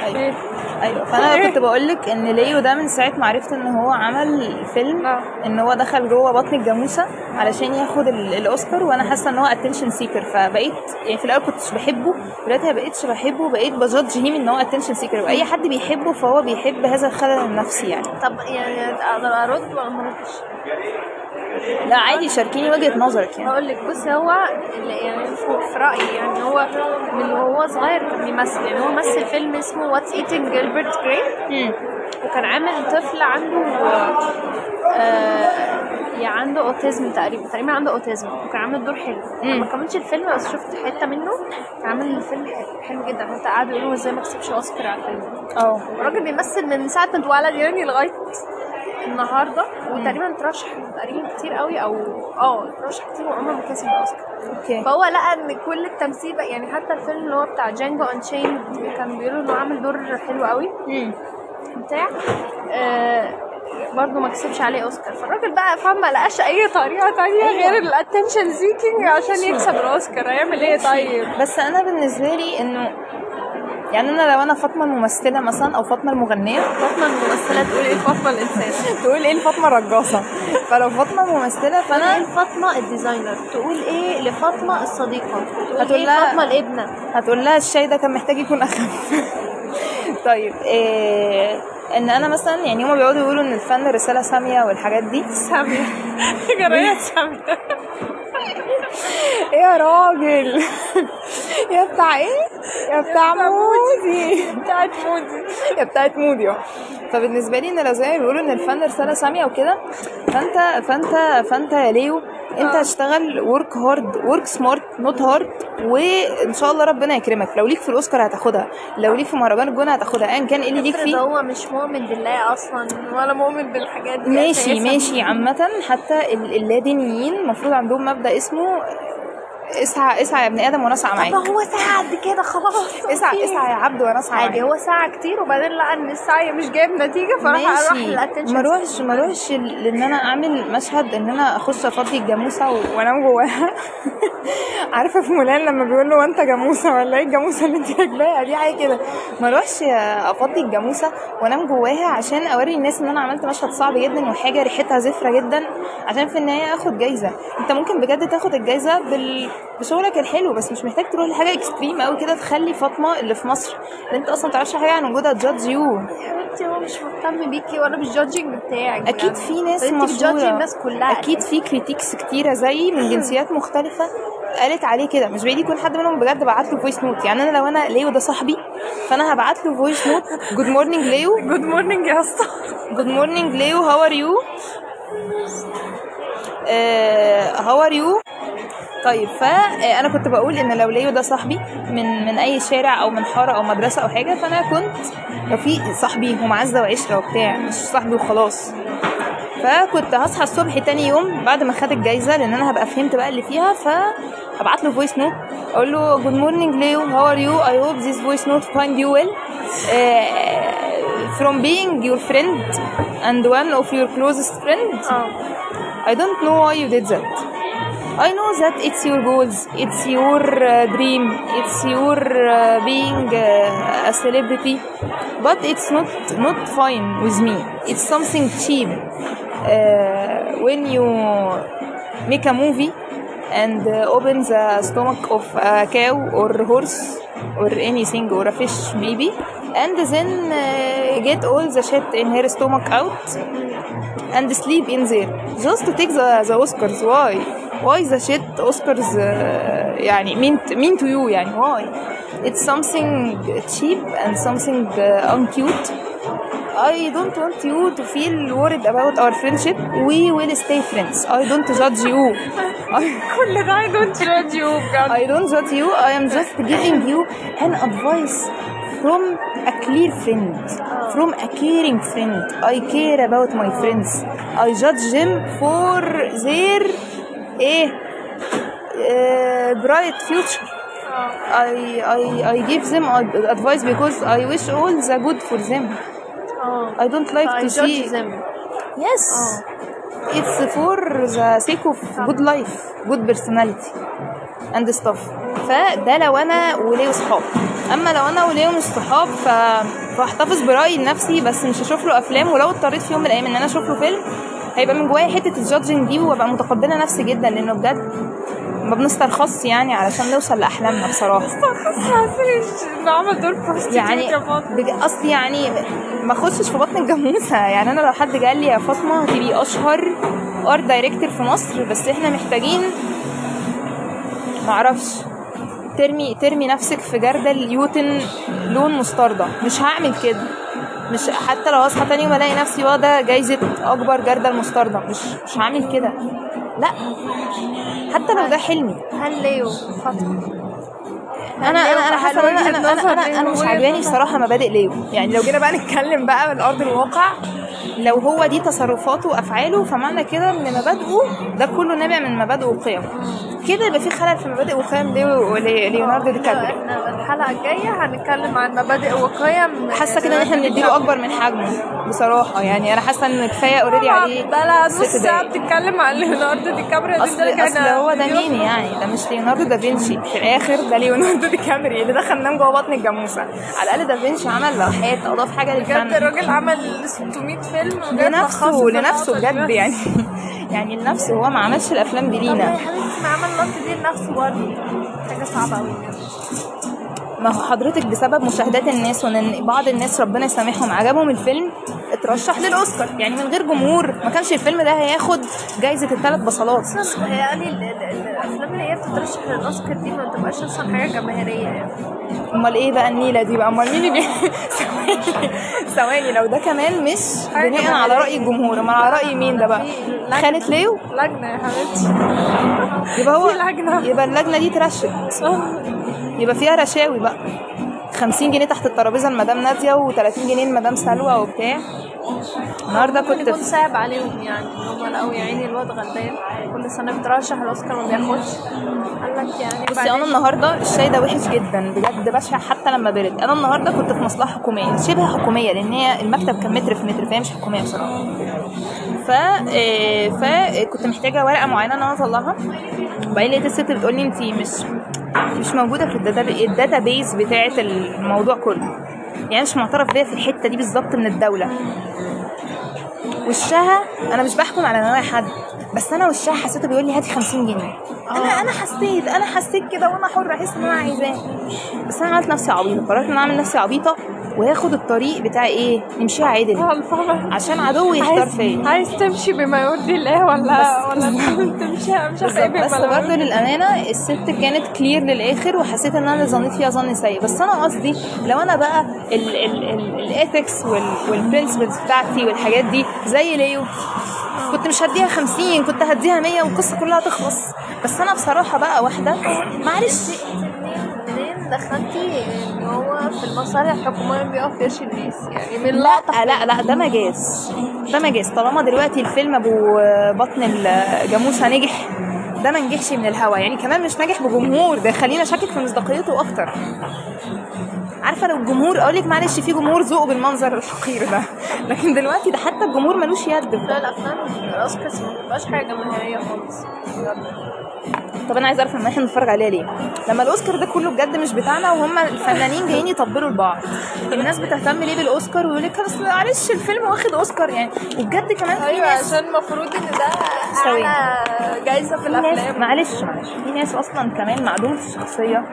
أيوه أيوه إيه؟ فأنا كنت بقول لك إن ليو ده من ساعة ما عرفت إن هو عمل فيلم آه. إن هو دخل جوه بطن الجاموسة علشان ياخد ال- الأوسكار وأنا حاسة إن هو attention seeker فبقيت يعني في الأول كنتش بحبه دلوقتي ما بقيتش بحبه بقيت ب judge him إن هو attention seeker وأي حد بيحبه فهو بيحب هذا الخلل النفسي يعني طب يعني أقدر أرد ولا ما؟ لا عادي شاركيني وجهة نظرك يعني. هقول لك بص هو اللي يعني في رأيي يعني هو من وهو صغير كان بيمثل. يعني هو مثل فيلم اسمه What's Eating Gilbert Grape وكان عامل طفل عنده آه يعني عنده autism تقريبا تقريبا عنده autism وكان عامل دور حلو. ما كملتش الفيلم بس شفت حتة منه كان عامل الفيلم حلو, حلو جدا. حتى قعدوا يقولوا إزاي ما كسبش أوسكار على الفيلم. آه الراجل بيمثل من ساعة ما اتولد يعني لغاية النهارده وتقريبا ترشح تقريبا كتير قوي أو آه ترشح كتير وعمره ما كسب اوسكار okay. فهو لقى إن كل التمثيل بقى يعني حتى الفيلم اللي هو بتاع Django Unchained كان بيقولوا إنه عامل دور حلو قوي. بتاع آه برضه ما كسبش عليه أوسكار. فالراجل بقى فاهم ما لقاش أي طريقة تانية أيوة. غير ال attention seeking عشان يكسب الأوسكار. هيعمل إيه؟ طيب. بس أنا بالنسبة لي إنه يعني أنا لو أنا فاطمة الممثلة مثلا أو فاطمة المغنية. فاطمة الممثلة تقول إيه فاطمة الإنسان؟ تقول إيه لفاطمة الرقاصة. فلو فاطمة الممثلة فأنا فأنا لفاطمه ال designer. تقول إيه لفاطمة الصديقة؟ تقول هتقول إيه لها- فاطمة الابنة؟ هتقول لها الشاي ده كان محتاج يكون أخف. طيب إيه إن أنا مثلا يعني هما بيقعدوا يقولوا إن الفن رسالة سامية والحاجات دي. سامية. جراية سامية. إيه يا راجل. يا بتاع إيه؟ يا بتاع مودي. بتاعت مودي. يا بتاعت مودي فبالنسبة لي إن لو زي ما بيقولوا إن الفن رسالة سامية وكده. فأنت فأنت فأنت يا ليو أنت هتشتغل work hard work smart not hard وإن شاء الله ربنا يكرمك. لو ليك في الأوسكار هتاخدها. لو ليك في مهرجان الجونة هتاخدها. ايا كان إيه اللي ليك فيه. هو مش مؤمن بالله أصلا ولا مؤمن بالحاجات دي. ماشي. ماشي. عامة حتى ال- اللادينيين المفروض عندهم مبدأ اسمه اسعى اسعى يا ابن آدم وأنا اسعى طب معاك. هو ساعة قد كده؟ خلاص اسعى اسعى يا عبد وأنا اسعى عادي هو ساعة كتير وبعدين لقى إن السعي مش جايب نتيجة فراح راح ماشي للأتنشن ما اروحش ما اروحش ل- ان أنا أعمل مشهد إن أنا أخش أفضي الجاموسة وأنام جواها. عارفة في مولان لما بيقول له انت جاموسة ولا إيه الجاموسة اللي أنت راكباها دي حاجة كده. ما اروحش أفضي الجاموسة وأنام جواها عشان أوري الناس إن أنا عملت مشهد صعب جدا وحاجة ريحتها زفرة جدا عشان في النهاية أخد جايزة. أنت ممكن بجد تاخد الجايزة بال... بشغلك الحلو بس مش محتاج تروح لحاجة extreme قوي كده تخلي فاطمة اللي في مصر. اللي أنت أصلا تعرفش حاجة عن وجودها judge you حبيبتي هو مش مهتم بيكي ولا بال judging بتاعك. أكيد. في ناس مشهورة. الناس كلها. أكيد في critics كتيرة زي من جنسيات مختلفة قالت عليه كده. مش بعيد يكون حد منهم بجد بعت له voice note يعني أنا لو أنا ليو ده صاحبي فأنا هبعت له voice note good morning Leo good morning يا أسطى. good morning Leo how are you how are you طيب فانا كنت بقول إن لو ليو ده صاحبي من من أي شارع أو من حارة أو مدرسة أو حاجة فأنا كنت لو في صاحبي ومعزه وعشره وبتاع مش صاحبي وخلاص. فكنت هصحى الصبح تاني يوم بعد ما خد الجايزة لأن أنا هبقى فهمت بقى اللي فيها فهبعت له voice note أقول له good morning Leo how are you I hope this voice note well. uh, from being your friend and one of your closest friends. آه. I don't know why you did that. I know that it's your goals, it's your uh, dream, it's your uh, being uh, a celebrity, but it's not not fine with me. It's something cheap. Uh, when you make a movie and uh, open the stomach of a cow or horse or anything or a fish maybe and then uh, get all the shit in her stomach out and sleep in there just to take the, the Oscars why why the shit Oscars uh, يعني mean mean to you يعني why it's something cheap and something uh, uncute I don't want you to feel worried about our friendship we will stay friends I don't judge you I, كل ده I don't judge you بجد I don't judge you I am just giving you an advice from a clear friend from a caring friend I care about my friends I judge them for their a bright future I I I give them advice because I wish all the good for them I don't like to see yes it's for the sake of good life good personality and stuff فده لو أنا وليه صحاب. أما لو أنا وليه مش صحاب ف... فاحتفظ برايي لنفسي بس مش هشوف له أفلام. ولو اضطريت في يوم من الأيام إن أنا أشوف له فيلم هيبقى من جوايا حتة ال judging دي وابقى متقبلة نفسي جدا لأنه بجد ما بنسترخصش يعني علشان نوصل لأحلامنا بصراحة. انه عمل دور يعني. بج... أصل يعني ما اخشش في بطن الجاموسة. يعني أنا لو حد قال لي يا فاطمة هتبقي أشهر art director في مصر بس إحنا محتاجين معرفش ترمي ترمي نفسك في جردل يوتن لون مستردة. مش هعمل كده. مش حتى لو اصحى تاني يوم ألاقي نفسي واخدة جايزة أكبر جردل مستردة. مش مش هعمل كده. لا. حتى لو ده حلمي. هل ليو؟ أنا أنا أنا حاسة إن أنا أنا أنا, أنا, مش عاجباني؟ بصراحه مبادئ ليو. يعني لو جينا بقى نتكلم بقى من أرض الواقع لو هو دي تصرفاته وأفعاله فمعنى كده إن مبادئه ده كله نابع من مبادئه وقيمه. كده يبقى في خلل في مبادئ وقيم ليو لي- ليوناردو دي كابريو. إحنا الحلقة الجاية هنتكلم عن مبادئ وقيم. حاسة كده إن إحنا بنديله أكبر من حجمه بصراحة. يعني أنا حاسة إن كفاية already عليه ده لا نص دقايق. بتتكلم عن ليوناردو دي كابريو دي أصل اصل هو ده مين يعني؟ ده مش ليوناردو دافنشي في الآخر ده ليوناردو دي كابريو اللي دخل نام جوه بطن الجاموسة. على الأقل دافنشي عمل لوحات أضاف حاجة بجد للفن الراجل عمل 600 فيلم لنفسه لنفسه بجد. يعني. يعني لنفسه هو ما عملش الأفلام دي طب يا لينا حبيبتي ما عمل اللقطة دي لنفسه برضه. حاجة صعبة أوي. ما هو حضرتك بسبب مشاهدات الناس وإن بعض الناس ربنا يسامحهم عجبهم الفيلم اترشح للأوسكار. يعني من غير جمهور ما كانش الفيلم ده هياخد جايزة الثلاث بصلات. أصلا يعني ال- ال- الأفلام اللي هي بتترشح للأوسكار دي ما بتبقاش أصلا حاجة جماهيرية يعني. أمال إيه بقى النيلة دي بقى؟ أمال مين اللي. ثواني ثواني لو ده كمان مش بناء على. رأي الجمهور أمال على رأي مين ده بقى؟ خالد ليو؟ لجنة يا حبيبتي. يبقى هو. يبقى اللجنة دي اترشت يبقى فيها رشاوي بقى. 50 جنيه تحت الترابيزة لمدام نادية و30 جنيه لمدام سلوى وبتاع. النهارده كنت يكون في صعب عليهم يعني إن هم لقوا يا عيني الواد غلبان. كل سنة بترشح الأوسكار ما بياخدش. قال لك يعني بصي أنا النهارده الشاي ده وحش جدا بجد بشع حتى لما برد. أنا النهارده كنت في مصلحة حكومية شبه حكومية لأن هي المكتب كان متر في متر فهي مش حكومية بصراحة. ف آه، فكنت محتاجة ورقة معينة إن أنا أطلعها. وبعدين لقيت الست بتقول لي انت مش مش موجودة في ال data base بتاعه الموضوع كله. يعني مش معترف بيا في الحتة دي بالظبط من الدولة. وشها أنا مش بحكم على نوايا حد بس أنا وشها حسيته بيقول لي هاتي 50 جنيه. أنا أنا حسيت أنا حسيت كده وأنا حرة أحس إن أنا عايزاه. بس أنا عملت نفسي عبيطة. قررت إن أنا أعمل نفسي عبيطة. وهاخد الطريق بتاع إيه نمشيها عدل. عشان عدوي يختار فيا. عايز تمشي بما يرضي الله ولا ولا تمشي مش عارفة إيه بس لا برضه للأمانة الست كانت clear للآخر وحسيت إن أنا ظنيت فيها ظن سيء. بس أنا قصدي لو أنا بقى ال ethics وال principles بتاعتي والحاجات دي زي ليو كنت مش هديها 50 كنت هديها 100 والقصة كلها تخلص بس أنا بصراحة بقى واحدة معلش. دخلتي ان هو في المصالح الحكوميه بيقف يرشي الناس يعني من لا لقطة لا لا ده مجاز ده مجاز طالما دلوقتي الفيلم أبو بطن الجاموسه نجح ده ما نجحش من الهوا. يعني كمان مش ناجح بجمهور. ده يخلينا اشكك في مصداقيته أكتر. عارفة لو الجمهور أقول لك معلش في جمهور ذوق بالمنظر الحقير ده. لكن دلوقتي ده حتى الجمهور ملوش يد. في لا الأفلام الاوسكارز ما بتبقاش حاجة جماهيريه خالص. طب أنا عايزه أعرف لما إحنا نتفرج عليها ليه. لما الأوسكار ده كله بجد مش بتاعنا وهم الفنانين جايين يطبلوا لبعض. الناس بتهتم ليه بالأوسكار ويقول لك بس معلش الفيلم واخد أوسكار يعني. وبجد كمان في أيوه ناس عشان المفروض إن ده. أعلى جايزة في الأفلام. معلش معلش. في ناس أصلا كمان معدومه الشخصية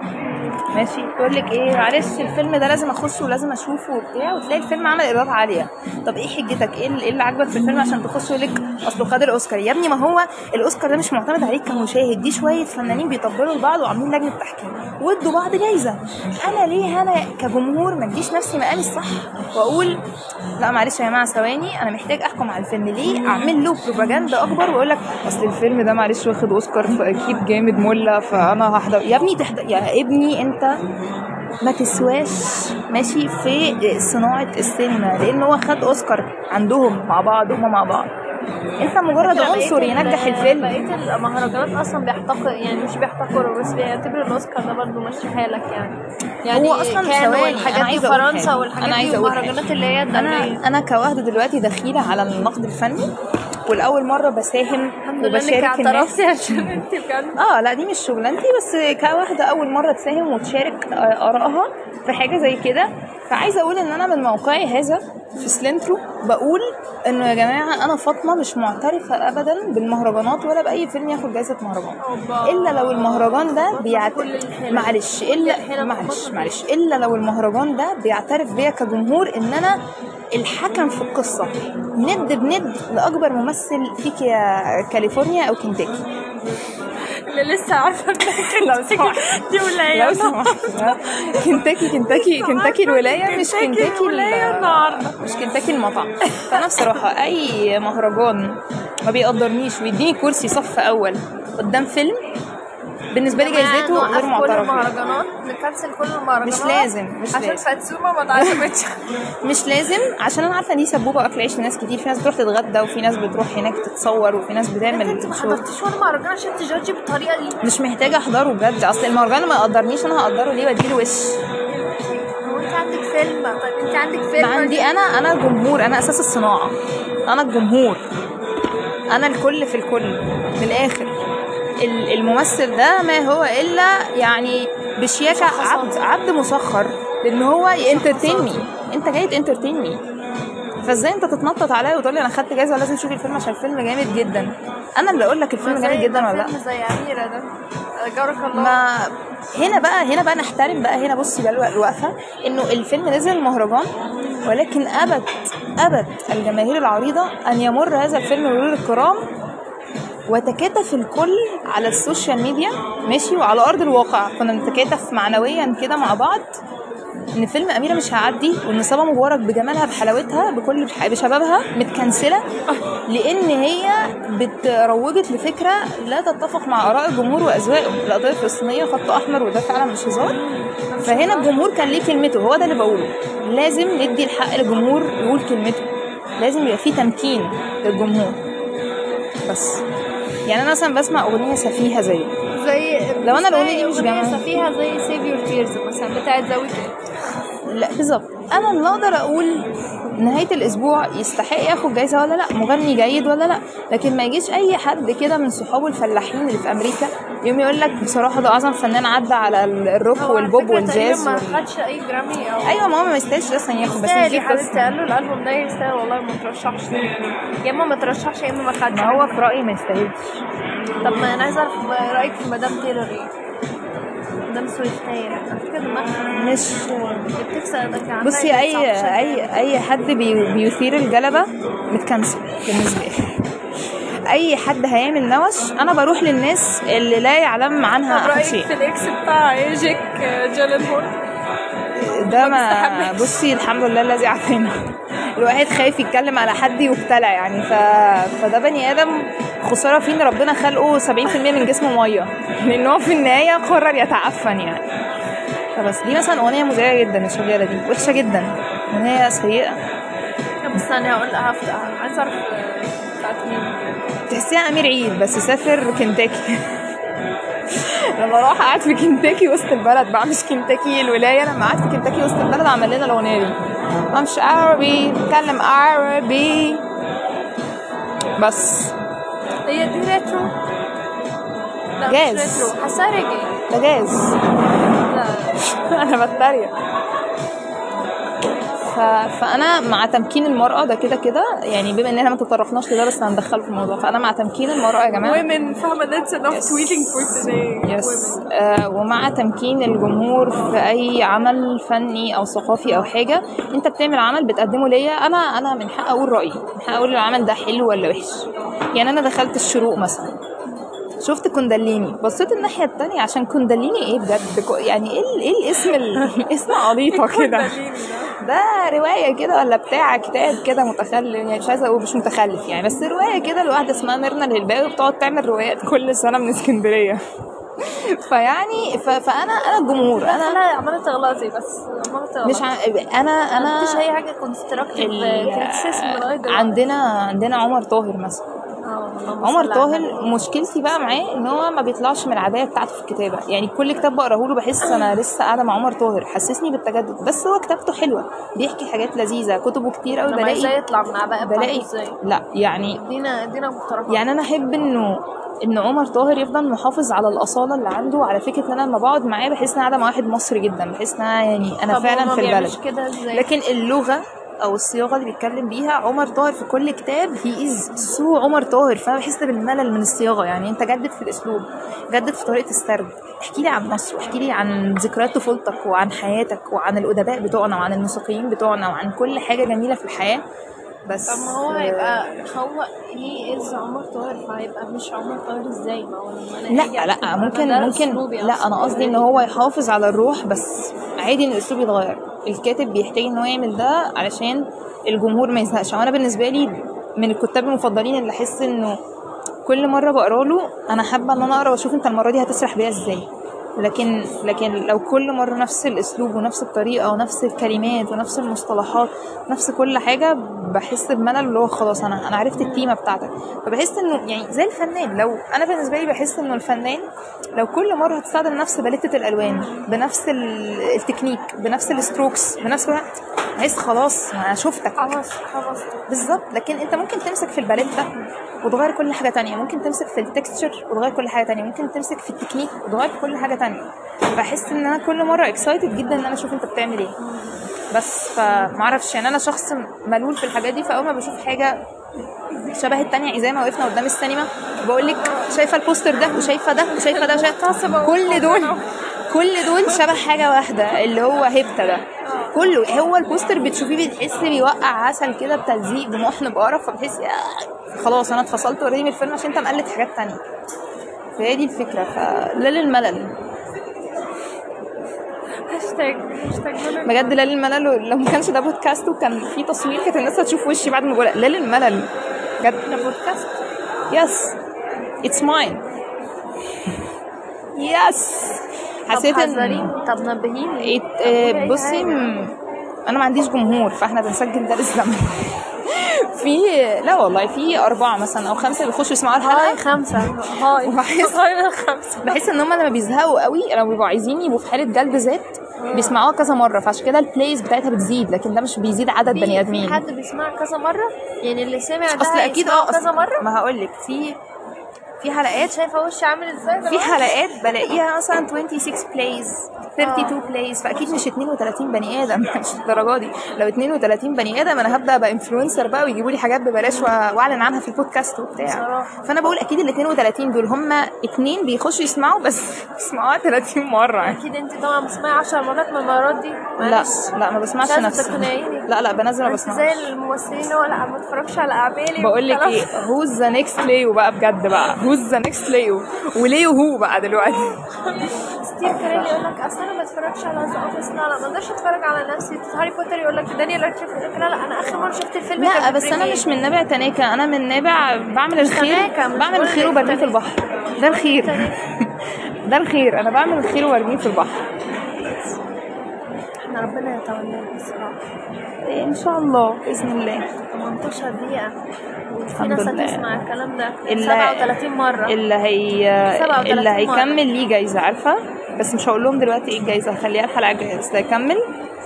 ماشي. تقول لك إيه معلش الفيلم ده لازم اخشه ولازم اشوفه وبتاع وتلاقي الفيلم عمل ايرادات عالية. طب إيه حجتك؟ إيه اللي- إيه اللي عاجبك في الفيلم عشان تخش يقول لك؟ اصله خد الأوسكار. يا ابني ما هو الأوسكار ده مش معتمد عليك كمشاهد دي شوية فنانين بيطبلوا لبعض وعاملين لجنة تحكيم. وادوا بعض جايزة. أنا ليه أنا كجمهور ما اديش نفسي مقامي الصح وأقول لا معلش يا جماعة ثواني أنا محتاج أحكم على الفيلم ليه؟ أعمل له بروباجندا أكبر وأقول لك أصل الفيلم ده معلش واخد أوسكار فأكيد جامد مله فأنا هحضر. يا ابني تحضر يا ابني انت ما تسواش ماشي في صناعة السينما لأن هو خد أوسكار عندهم مع بعض هما مع بعض. انت مجرد عنصر ينجح الفيلم. بقيه المهرجانات أصلا بيحتقر يعني مش بيحتقروا بس بيعتبروا الأوسكار ده برضه ماشي حالك يعني. يعني هو كان ثواني، أنا دي فرنسا. والحاجات دي. والمهرجانات اللي هي أنا أنا كواحدة دلوقتي دخيلة على النقد الفني. والاول مرة بساهم الحمد لله إنك اعترفتي عشان انت بجد. آه لا دي مش شغلانتي بس كواحدة أول مرة تساهم وتشارك آه، آرائها في حاجة زي كده. فعايزه أقول إن أنا من موقعي هذا في سلنترو بقول إنه يا جماعة أنا فاطمة مش معترفة ابدا بالمهرجانات ولا بأي فيلم ياخد جائزه مهرجان. إلا لو المهرجان ده بيعت... كل الحلل. معلش الا معلش. معلش إلا لو المهرجان ده بيعترف بيا كجمهور إن أنا الحكم في القصة ند بند لأكبر ممثل فيك يا كاليفورنيا أو كنتاكي اللي لسه عارفة لو سمحت دي ولاية لو سمحت كنتاكي كنتاكي كنتاكي الولاية مش كنتاكي الولايه ال- النهارده. مش كنتاكي المطعم. فأنا بصراحة أي مهرجان ما بيقدرنيش ويديني كرسي صف أول قدام فيلم بالنسبة لي جايزته غير كل معترف بيها المهرجانات نكنسل كل المهرجانات مش لازم مش عشان لازم. فاتسوما ما اتعزمتش مش لازم عشان أنا عارفة ان دي سبوبه أكل عيش لناس كتير في ناس بتروح تتغدى وفي ناس بتروح هناك تتصور وفي ناس انت بتعمل ما شغل حضرتيش ولا مهرجان عشان تجادجي بالطريقة دي. مش محتاجة أحضره بجد أصل المهرجان ما يقدرنيش أنا هقدره ليه بديله وش. انت عندك فيلم طيب انت عندك فيلم. ما عندي أنا أنا الجمهور أنا أساس الصناعة أنا الجمهور أنا الكل في الكل من الآخر. ال- الممثل ده ما هو إلا يعني بشياكة عبد عبد مسخر. لأن هو ينترتين مي. أنت جاي تنترتين مي. فإزاي أنت تتنطط عليا وتقول لي أنا خدت جايزة ولازم تشوفي الفيلم عشان الفيلم جامد جدا؟ أنا اللي أقول لك الفيلم جامد جدا ولا لأ؟ زي أميرة ده. جارك الله. ما هنا بقى هنا بقى نحترم بقى هنا بصي بقى الوق- الوقفة. إنه الفيلم نزل المهرجان ولكن ابت ابت الجماهير العريضة أن يمر هذا الفيلم مرور الكرام وتكاتف الكل على السوشيال ميديا ماشي وعلى أرض الواقع. كنا نتكاتف معنويا كده مع بعض. إن فيلم أميرة مش هيعدي وإن صبا مبارك بجمالها بحلاوتها بكل بشبابها متكنسلة لأن هي بتروجت لفكرة لا تتفق مع آراء الجمهور واذواقه القضية الفلسطينية خط أحمر وده فعلا مش هزار. فهنا الجمهور كان ليه كلمته هو ده اللي بقوله. لازم ندي الحق للجمهور يقول كلمته. لازم يبقى في تمكين للجمهور. بس. يعني أنا مثلا بسمع أغنية سفيهة زي زي لو أنا الأغنية دي مش جمال. فيها زي Save Your Tears مثلا بتاعت ذا لا بالظبط أنا اللي أقدر أقول نهاية الأسبوع يستحق ياخد جايزة ولا لأ مغني جيد ولا لأ لكن ما يجيش أي حد كده من صحابه الفلاحين اللي في أمريكا يوم يقول لك بصراحة ده أعظم فنان عدى على ال- الروك والبوب والجاز ما. خدش أي جرامي أو أيوه ماما ما يستاهلش أصلا ياخد بس دي قصه قال له الألبوم ده يستاهل والله ما ترشحش. يا إما ما ترشحش يا إما ما خدش. ما هو في رأيي ما يستاهلش. طب ما أنا عايزة أعرف رأيك في مدام تايلور إيه؟ مدام سويفتاير مش بصي اي 19 اي أي حد بي بيثير الجلبة متكنسل بالنسبة لي. أي حد هيعمل نوش أنا بروح للناس اللي لا يعلم عنها شيء. في الإكس بتاع جيك جيلن هول ده ما. بصي الحمد لله الذي عافانا الواحد خايف يتكلم على حد يبتلع يعني. ف... فده بني آدم خسارة فيه إن ربنا خلقه 70% من جسمه مية. لأن هو في النهاية قرر يتعفن يعني. فبس دي مثلا أغنية مزعجه جدا الشغالة دي. وحشة جدا. أغنية سيئة. طب استني هقول عايزه أعرف آه، تحسيها أمير عيد بس سافر كنتاكي. لما راح قعد في كنتاكي وسط البلد بقى مش كنتاكي الولاية لما قعد في كنتاكي وسط البلد عمل لنا الأغنية دي. مش عربي بتكلم عربي بس. هي دي retro لا جاز. حاساها ريجي ده جاز. لا. أنا بتريق. ف... فانا مع تمكين المرأة ده كده كده يعني بما اننا ما تطرقناش لده بس هندخله في الموضوع. فانا مع تمكين المرأة يا جماعة. Women فاهمة that's enough Yes. tweeting for today. Women. آه ومع تمكين الجمهور في أي عمل فني أو ثقافي أو حاجة أنت بتعمل عمل بتقدمه ليا أنا أنا من حق أقول رأيي. من حق أقول العمل ده حلو ولا وحش. يعني أنا دخلت الشروق مثلا. شفت كونداليني بصيت الناحية التانية عشان كونداليني إيه بجد؟ يعني إيه إيه الاسم ال- اسم عبيطه كده؟ ده. رواية كده ولا بتاع كتاب كده متخلف؟ يعني مش عايزة أقول مش متخلف يعني بس رواية كده لواحدة اسمها ميرنا الهلباوي بتقعد تعمل روايات كل سنة من اسكندرية. فيعني ف... فأنا أنا الجمهور أنا أنا لا عمالة تغلطي بس عمالة تغلطي. مش ع... أنا أنا مفيش أي حاجة كونستراكتيف ال... عندنا عندنا عمر طاهر مثلا. عمر. طاهر مشكلتي بقى معاه إن هو ما بيطلعش من العباية بتاعته في الكتابة. يعني كل كتاب بقراه له بحس أنا لسه قاعدة مع عمر طاهر حسسني بالتجدد. بس هو كتابته حلوة بيحكي حاجات لذيذة كتبه كتير قوي لما إزاي بلاقي يطلع من بتاعته بلاقي إزاي؟ لا يعني ادينا ادينا مقترحات يعني أنا أحب إنه إن عمر طاهر يفضل محافظ على الأصالة اللي عنده على فكرة إن أنا لما بقعد معاه بحس إن أنا قاعدة مع واحد مصري جدا بحس إن أنا يعني أنا فعلا في البلد. لكن اللغة أو الصياغة اللي بيتكلم بيها عمر طاهر في كل كتاب he is so عمر طاهر فانا بحس بالملل من الصياغة. يعني أنت جدد في الأسلوب جدد في طريقة السرد. احكي لي عن مصر واحكي لي عن ذكريات طفولتك وعن حياتك وعن الأدباء بتوعنا وعن الموسيقيين بتوعنا وعن كل حاجة جميلة في الحياة. بس طب ما هو هيبقى هو he is عمر طاهر فهيبقى مش عمر طاهر إزاي؟ ما هو لما أنا لا لا ممكن ممكن. لا. أنا قصدي إن هو يحافظ على الروح بس عادي إن الأسلوب يتغير. الكاتب بيحتاج إن هو يعمل ده علشان الجمهور ما يزهقش. وأنا بالنسبة لي من الكتاب المفضلين اللي أحس إنه كل مرة بقرأ له أنا حابة إن أنا أقرأ وأشوف أنت المرة دي هتسرح بيها إزاي. لكن لكن لو كل مرة نفس الأسلوب ونفس الطريقة ونفس الكلمات ونفس المصطلحات نفس كل حاجة بحس بملل اللي هو خلاص أنا أنا عرفت التيمه بتاعتك. فبحس إنه يعني زي الفنان لو أنا بالنسبة لي بحس إنه الفنان لو كل مرة هتستخدم نفس باليته الألوان بنفس ال- التكنيك بنفس ال strokes بنفس بحس خلاص أنا شفتك. خلاص خلاص. بالظبط. لكن أنت ممكن تمسك في الباليتا وتغير كل حاجة تانية. ممكن تمسك في ال texture وتغير كل حاجة تانية. ممكن تمسك في التكنيك وتغير كل حاجة تانية. بحس إن أنا كل مرة excited جدا إن أنا أشوف أنت بتعمل إيه. بس فمعرفش يعني أنا شخص ملول في الحاجات دي فأول ما بشوف حاجة شبه التانية زي ما وقفنا قدام السينما بقول لك شايفة البوستر ده وشايفة ده وشايفة ده وشايفة كل دول كل دول شبه حاجة واحدة اللي هو هيبتا ده. كله هو البوستر بتشوفيه بتحس بيوقع عسل كده بتلزيق بمحن بقرف فبتحس خلاص أنا اتفصلت already من الفيلم عشان أنت مقلد حاجات تانية. فهي دي الفكرة فلا للملل. هاشتاج هاشتاج. بجد لا للملل لو ما كانش ده بودكاست وكان في تصوير كانت الناس هتشوف وشي بعد ما بقول لا للملل بجد. ده بودكاست؟ yes it's mine yes حسيت إن طب نبهيني. آه، أي بصي. م- أنا ما عنديش جمهور فإحنا بنسجل ده للزمن في لا والله في أربعة مثلا أو خمسة بيخشوا يسمعوا هاي الحلقة خمسة. hi. وبحس- hi خمسة بحس إن هم لما بيزهقوا قوي لما بيبقوا عايزين يبقوا في حالة جلد ذات بيسمعوها كذا مرة فعشان كده ال plays بتاعتها بتزيد لكن ده مش بيزيد عدد بني في آدمين. حد بيسمع كذا مرة؟ يعني اللي سمع ده أصل أكيد آه كذا مرة؟ ما هقول لك في في حلقات شايفة وشي عامل إزاي في؟ حلقات بلاقيها مثلا 26 plays 32 plays فأكيد مش 32 بني آدم. مش الدرجة دي. لو 32 بني آدم أنا هبدأ أبقى influencer بقى ويجيبوا لي حاجات ببلاش وأعلن عنها في البودكاست وبتاع. فأنا بقول أكيد ال 32 دول هم اتنين بيخشوا يسمعوا بس بيسمعوها 30 مرة يعني. أكيد أنت طبعا بتسمعي 10 مرات من المرات دي. لا. لا ما بسمعش نفسي. لا لا بنزل ما بسمعش. زي الممثلين اللي هو لا ما اتفرجش على أعمالي بقول لك. إيه who's the next Leo بقى بجد بقى. who's the next Leo و Leo هو بقى دلوقتي؟ ستيف كاريل يقول لك اصل أنا ما بتفرجش على The Office لا لا ما أقدرش أتفرج على نفسي. هاري بوتر يقول لك دانيال رادكليف يقول لك لا لا أنا آخر مرة شفت الفيلم لا بس أنا. مش من نابع تناكة. أنا من نابع بعمل الخير بعمل الخير وبرميه في. البحر. ده الخير. ده الخير. أنا بعمل الخير وبرميه في البحر. إحنا ربنا يتولانا الصراحة. إيه إن شاء الله. بإذن الله. 18 دقيقة. الحمد ناس لله. هتسمع الكلام ده. اللي- 37 مرة. اللي هي 37 اللي. هيكمل ليه جايزه عارفة؟ بس مش هقول لهم دلوقتي إيه الجايزة هخليها الحلقة الجاية. بس هيكمل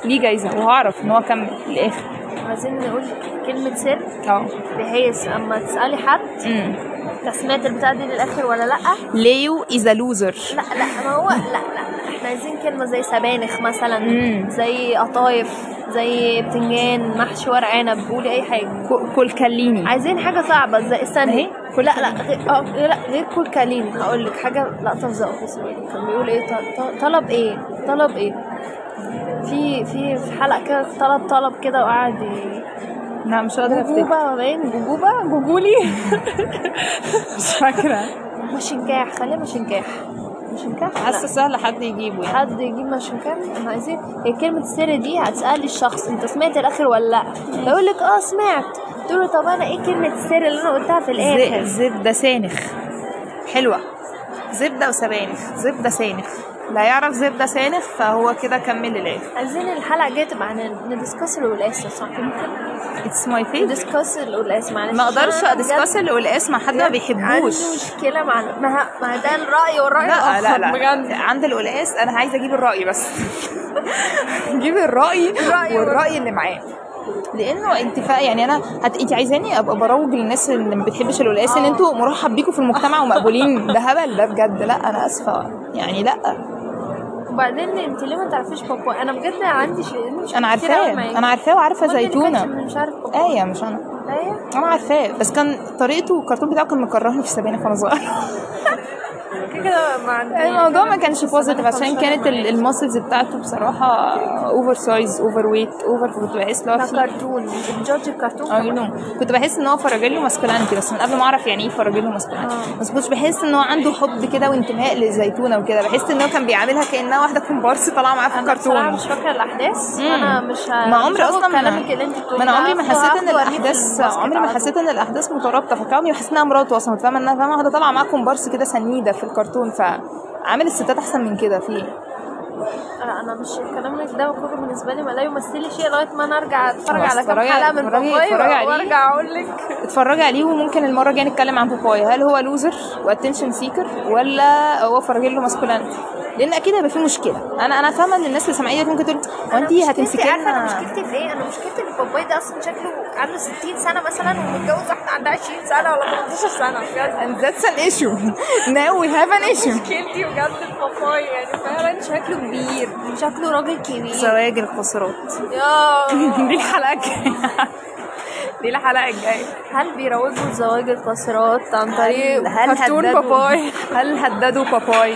ليه جايزة؟ وهعرف إن هو كمل للاخر عايزين نقول كلمة سر. آه. بحيث أما تسألي حد. انت سمعت البتاع دي للآخر ولا لأ؟ Leo is loser لأ لأ ما هو لأ لأ إحنا عايزين كلمة زي سبانخ مثلا مم. زي قطايف زي بتنجان محشي ورق عنب قولي أي حاجة. كل كليني عايزين حاجة صعبة زي استني. اهي، لا لا غير آه لا غير كل كالين هقول لك حاجة لقطة في ذا اوفيس كان بيقول إيه؟ طلب إيه؟ طلب إيه؟ في في في حلقة كده طلب طلب كده وقعد لا مش قادره أفتكر. جوجوبا باين جوجوبا جوجولي. مش فاكرة. مشنكاح خليها مشنكاح مشنكاح لا. حاسة سهل حد يجيبه يعني. حد يجيب مشنكاح إحنا عايزين هي كلمة السر دي هتسألي الشخص أنت سمعت الآخر ولا لا؟ يقول لك آه سمعت. تقول له طب أنا إيه كلمة السر اللي أنا قلتها في الآخر؟ زبدة سبانخ. حلوة. زبدة وسبانخ. زبدة سبانخ. لا يعرف زبدة سبانخ فهو كده كمل للاخر عايزين الحلقة الجايه تبقى عن ن discuss القلقاس صح؟ ممكن it's my favorite ن discuss القلقاس معلش. ما أقدرش أنا أ discuss القلقاس مع حد ما عندي بيحبوش. مشكلة مع ما ما ده الرأي والرأي لا لا لا. بجد. عند القلقاس أنا عايزة أجيب الرأي بس. جيب الرأي الرأي والرأي اللي معاه. لأنه أنت فا يعني أنا هت... أنت عايزاني أبقى بروج للناس اللي ما بتحبش القلقاس ان. أنتوا مرحب بيكم في المجتمع ومقبولين ده هبل ده بجد. لا أنا آسفة. يعني لا. وبعدين أنت ليه ما تعرفيش بابا؟ أنا بجد عندي شيء مش أنا عارفاه. أنا عارفاه وعارفة زيتونة. مش عارف بابا. إيه مش أنا. إيه أنا عارفاه. بس كان طريقته الكرتون بتاعه كان مكرهني في سبانخ وأنا صغيرة. كده ما الموضوع ما كانش positive عشان كانت ال muscles بتاعته بصراحة over size over weight over كنت بحس لو في كرتون بت judge الكرتون اي كمان. no كنت بحس إن هو fragile masculinity بس من قبل ما أعرف يعني إيه fragile masculinity آه. بس كنتش بحس إن هو عنده حب كده وانتماء للزيتونه وكده بحس إن هو كان بيعاملها كأنها واحدة كومبارس طالعة معاه في أنا الكرتون مش فاكرة الأحداث. أنا مش. ما عمري أصلا ما كلامك اللي أنت ما أنا عمري ما حسيت إن الأحداث عمري ما حسيت. إن الأحداث مترابطة فكان عمري ما حسيت إنها مراته أصلا فاهمة إنها فاهمة واحدة طالعة معاه كومبارس كده سنيدة في الكرتون فعامل الستات أحسن من كده في إيه؟ لا أنا مش كلامك ده كله بالنسبة لي ما لا يمثل لي شيء لغاية ما أنا أرجع أتفرج على كام حلقة من باباي. وأرجع أقول لك اتفرجي عليه وممكن المرة الجاية نتكلم عن باباي هل هو loser و attention seeker ولا هو fragile masculinity لأن أكيد هيبقى في مشكلة أنا أنا فاهمة إن الناس اللي سامعين دي ممكن تقول هو انت هتمسكي عارفة أنا لنا مشكلتي في إيه؟ أنا مشكلتي باباي ده أصلا شكله عنده 60 سنة مثلا ومتجوز واحدة عندها 20 سنة ولا 18 سنة. بجد. And that's an issue. Now we have an issue. مشكلتي بجد في باباي يعني فعلا شكله كبير. شكله راجل كبير. زواج القاصرات يا. دي الحلقة الجاية. دي الحلقة الجاية. هل بيروجوا لزواج القاصرات عن طريق هل كرتون هددوا باباي؟ هل هددوا باباي؟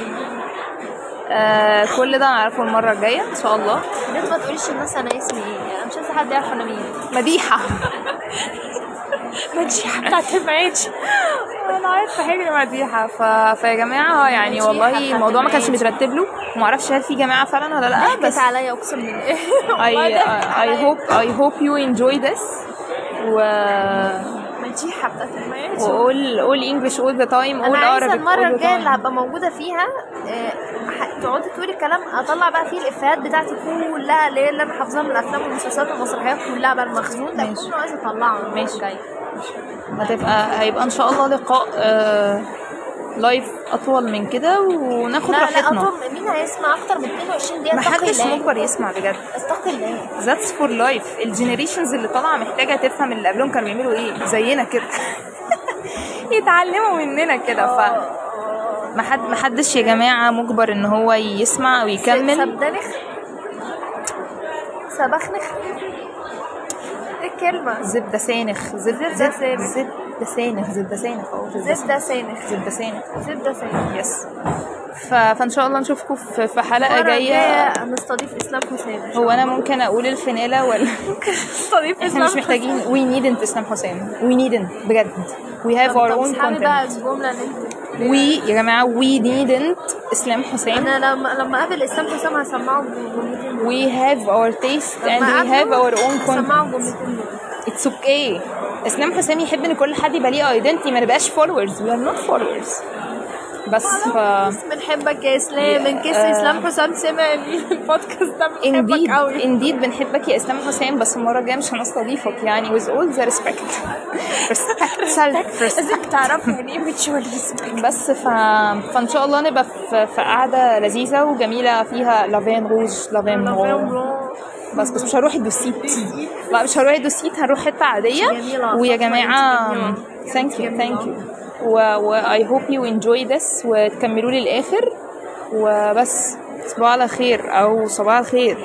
آه كل ده هنعرفه المرة الجاية إن شاء الله. ليه ما تقوليش الناس أنا اسمي إيه؟ أنا مش حد يعرف أنا مين. مديحة. مديحة بتاعت المعيش أنا عارفة حاجة مديحة. ف... فيا جماعة يعني والله الموضوع ما كانش. مترتب له. وما أعرفش هل في جماعة فعلا ولا لأ بس عليا أقسم بالله. I عليا. hope I hope you enjoy this. و مديحة بتاعت المعيش وقول قول all the time أنا قول Arabic المرة الجاية اللي هبقى موجودة فيها آه، تقعدي تقولي كلام أطلع بقى فيه الإفيهات بتاعتي كلها اللي هي اللي أنا حافظاها من الأفلام والمسلسلات والمسرحيات كلها بقى المخزون ده ماشي. كله عايزة أطلعه. ماشي. هتبقى هيبقى إن شاء الله لقاء آه live أطول من كده وناخد لا لا راحتنا. أطول مين هيسمع؟ أكتر من 22 دقيقة. محدش. مجبر يسمع بجد. أتقي الله that's for life ال generations اللي طالعة محتاجة تفهم اللي قبلهم كانوا بيعملوا إيه. زينا كده. يتعلموا مننا كده ف محد محدش يا جماعة مجبر إن هو يسمع أو يكمل. سبدنخ. سبخنخ. إيه الكلمة؟ زبده سانخ زبدة سانخ. زبده سانخ زبده سانخ آه زبدة سانخ زبده سانخ زبدة سانخ يس ف... فإن شاء الله نشوفكم في, في حلقة جاية. هنستضيف إسلام حسين. هو أنا ممكن أقول الفنالة ولا؟ نستضيف إحنا مش محتاجين. we needn't إسلام حسام we needn't. بجد. We have our own اسحبي بقى الجملة اللي أنت we يا جماعة we needn't. إسلام حسام أنا لما لما أقابل إسلام حسام هسمعه جملتين we have our taste and we have our own content. it's okay. إسلام حسام يحب إن كل حد يبقى ليه identity ما نبقاش followers. We are not followers. بس ف بنحبك يا إسلام. in case آه. إسلام حسام سمع البودكاست ده بنحبك indeed قوي. indeed بنحبك يا إسلام حسام بس المرة الجاية مش هنستضيفك يعني. With all the respect. Respect. Self respect. تعرفوا يعني إيه mutualism بس ف... فإن شاء الله نبقى في, في قعدة لذيذة وجميلة فيها la vie en rouge لافين مون بس بس مش هروح الدوسيت. لا مش هروح الدوسيت هنروح حتة عادية. ويا جماعة. Thank you. Thank you و I hope you enjoy this وتكملوا لي الآخر وبس صباح على خير أو صباح الخير